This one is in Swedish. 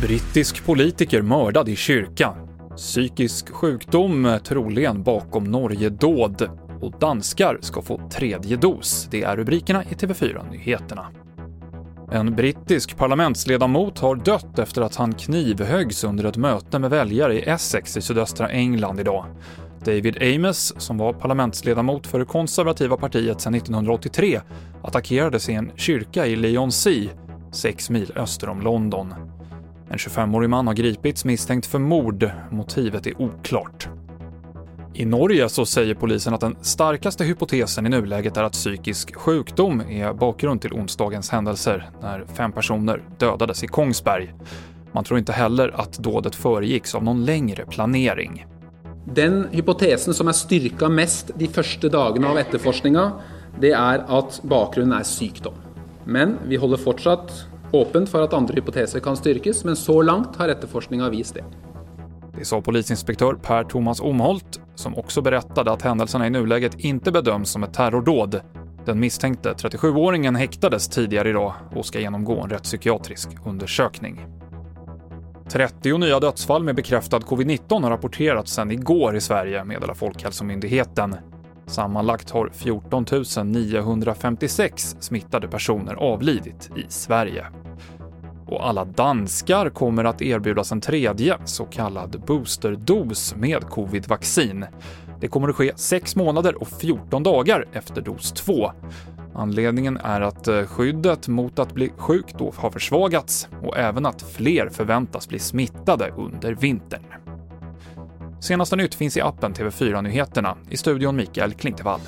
Brittisk politiker mördad i kyrka. Psykisk sjukdom troligen bakom Norge-dåd. Och danskar ska få tredje dos. Det är rubrikerna i TV4-nyheterna. En brittisk parlamentsledamot har dött efter att han knivhöggs under ett möte med väljare i Essex i sydöstra England idag. David Ames, som var parlamentsledamot för det konservativa partiet sedan 1983, attackerades i en kyrka i Leigh-on-Sea, sex mil öster om London. En 25-årig man har gripits misstänkt för mord. Motivet är oklart. I Norge så säger polisen att den starkaste hypotesen i nuläget är att psykisk sjukdom är bakgrund till onsdagens händelser när fem personer dödades i Kongsberg. Man tror inte heller att dådet föregicks av någon längre planering. Den hypotesen som är styrka mest de första dagarna av efterforskningen, det är att bakgrunden är sjukdom. Men vi håller fortsatt öppet för att andra hypoteser kan styrkes, men så långt har efterforskningen visat det. Det sa polisinspektör Per Thomas Omholt, som också berättade att händelserna i nuläget inte bedöms som ett terrordåd. Den misstänkte 37-åringen häktades tidigare idag och ska genomgå en rättspsykiatrisk undersökning. 30 nya dödsfall med bekräftad covid-19 har rapporterats sedan igår i Sverige, meddelar Folkhälsomyndigheten. Sammanlagt har 14 956 smittade personer avlidit i Sverige. Och alla danskar kommer att erbjudas en tredje så kallad boosterdos med covid-vaccin. Det kommer att ske 6 månader och 14 dagar efter dos 2. Anledningen är att eh, skyddet mot att bli sjuk då har försvagats och även att fler förväntas bli smittade under vintern. Senaste nytt finns i appen TV4 Nyheterna. I studion Mikael Klintevall.